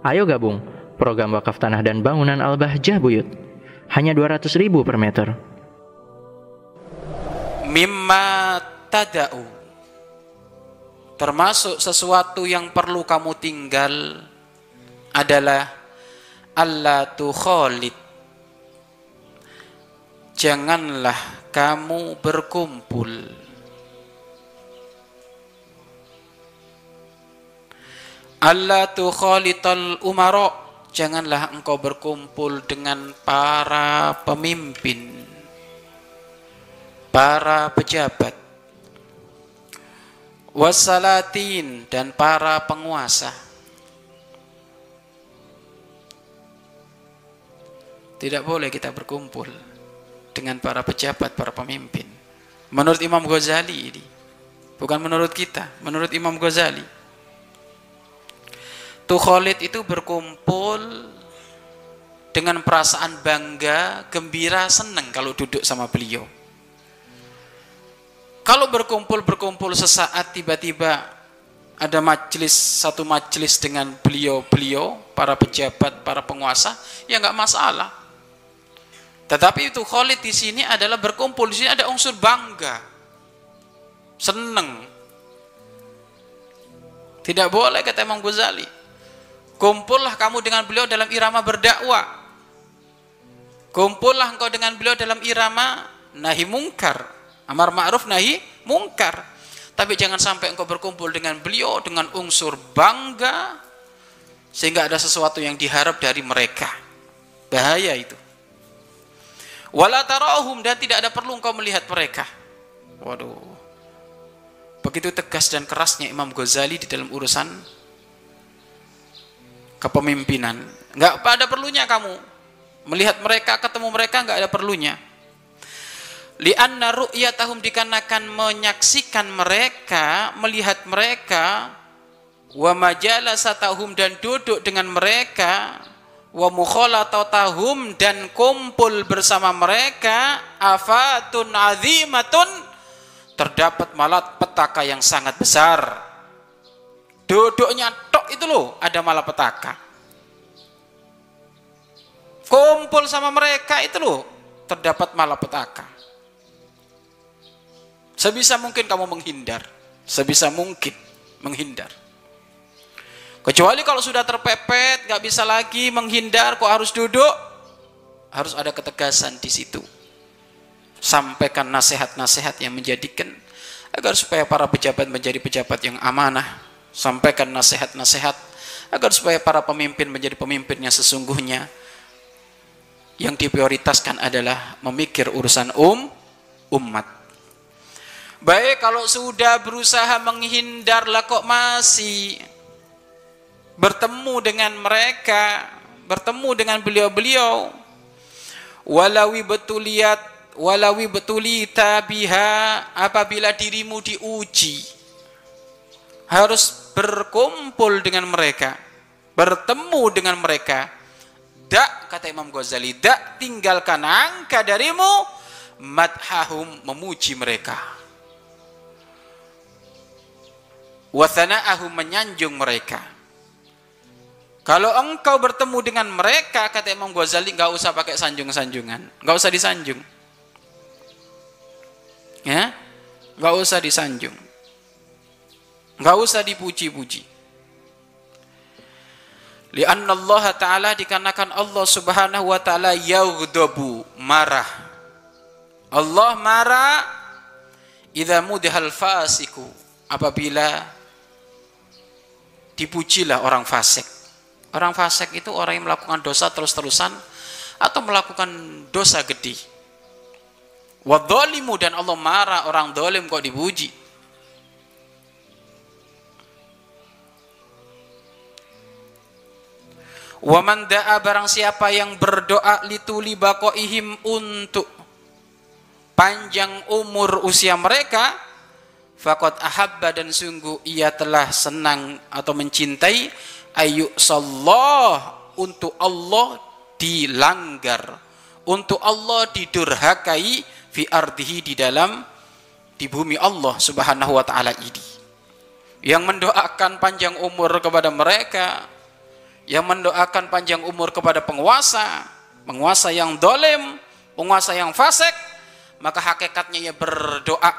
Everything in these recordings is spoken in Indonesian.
Ayo gabung program wakaf tanah dan bangunan Al-Bahjah Buyut. Hanya 200 ribu per meter. Mimma tada'u Termasuk sesuatu yang perlu kamu tinggal adalah Allah khalid Janganlah kamu berkumpul Allah khalital umaro janganlah engkau berkumpul dengan para pemimpin para pejabat wasalatin dan para penguasa. Tidak boleh kita berkumpul dengan para pejabat, para pemimpin. Menurut Imam Ghazali ini bukan menurut kita, menurut Imam Ghazali Tuh Khalid itu berkumpul dengan perasaan bangga, gembira, senang kalau duduk sama beliau. Kalau berkumpul-berkumpul sesaat tiba-tiba ada majelis satu majelis dengan beliau-beliau, para pejabat, para penguasa, ya nggak masalah. Tetapi itu Khalid di sini adalah berkumpul di sini ada unsur bangga, seneng. Tidak boleh kata Imam Ghazali. Kumpullah kamu dengan beliau dalam irama berdakwah. Kumpullah engkau dengan beliau dalam irama nahi mungkar. Amar ma'ruf nahi mungkar. Tapi jangan sampai engkau berkumpul dengan beliau dengan unsur bangga sehingga ada sesuatu yang diharap dari mereka. Bahaya itu. Wala tarahum dan tidak ada perlu engkau melihat mereka. Waduh. Begitu tegas dan kerasnya Imam Ghazali di dalam urusan kepemimpinan. Enggak pada perlunya kamu melihat mereka, ketemu mereka enggak ada perlunya. Lianna ru'yatahum dikarenakan menyaksikan mereka, melihat mereka, wa majalasatahum dan duduk dengan mereka, wa mukhalatahum dan kumpul bersama mereka, afatun azimatun terdapat malat petaka yang sangat besar duduknya itu loh ada malapetaka. Kumpul sama mereka itu loh terdapat malapetaka. Sebisa mungkin kamu menghindar. Sebisa mungkin menghindar. Kecuali kalau sudah terpepet nggak bisa lagi menghindar kok harus duduk? Harus ada ketegasan di situ. Sampaikan nasihat-nasihat yang menjadikan agar supaya para pejabat menjadi pejabat yang amanah sampaikan nasihat-nasihat agar supaya para pemimpin menjadi pemimpin yang sesungguhnya. Yang diprioritaskan adalah memikir urusan um umat. Baik kalau sudah berusaha menghindar lah kok masih bertemu dengan mereka bertemu dengan beliau-beliau. Walawi betuliat walawi betulita biha apabila dirimu diuji harus berkumpul dengan mereka, bertemu dengan mereka. Dak kata Imam Ghazali, dak tinggalkan angka darimu madhahum memuji mereka. Wathana'ahum menyanjung mereka. Kalau engkau bertemu dengan mereka, kata Imam Ghazali, nggak usah pakai sanjung-sanjungan, nggak usah disanjung, ya, nggak usah disanjung. Enggak usah dipuji-puji. Lianna Allah Ta'ala dikarenakan Allah Subhanahu wa taala yaghdabu marah. Allah marah idza mudhal fasiku apabila dipujilah orang fasik. Orang fasik itu orang yang melakukan dosa terus-terusan atau melakukan dosa gede. Wadzalimu dan Allah marah orang dolim kok dipuji. Waman da'a barang siapa yang berdoa lituli bakoihim untuk panjang umur usia mereka fakot ahabba dan sungguh ia telah senang atau mencintai ayu sallah untuk Allah dilanggar untuk Allah didurhakai fi ardihi di dalam di bumi Allah subhanahu wa ta'ala ini. Yang mendoakan panjang umur kepada mereka yang mendoakan panjang umur kepada penguasa, penguasa yang dolim, penguasa yang fasik, maka hakikatnya ia berdoa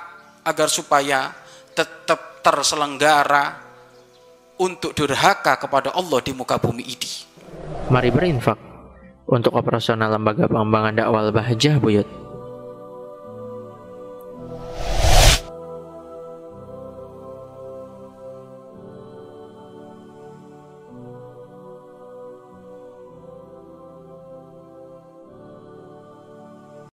agar supaya tetap terselenggara untuk durhaka kepada Allah di muka bumi ini. Mari berinfak untuk operasional lembaga pengembangan dakwah Bahjah Buyut.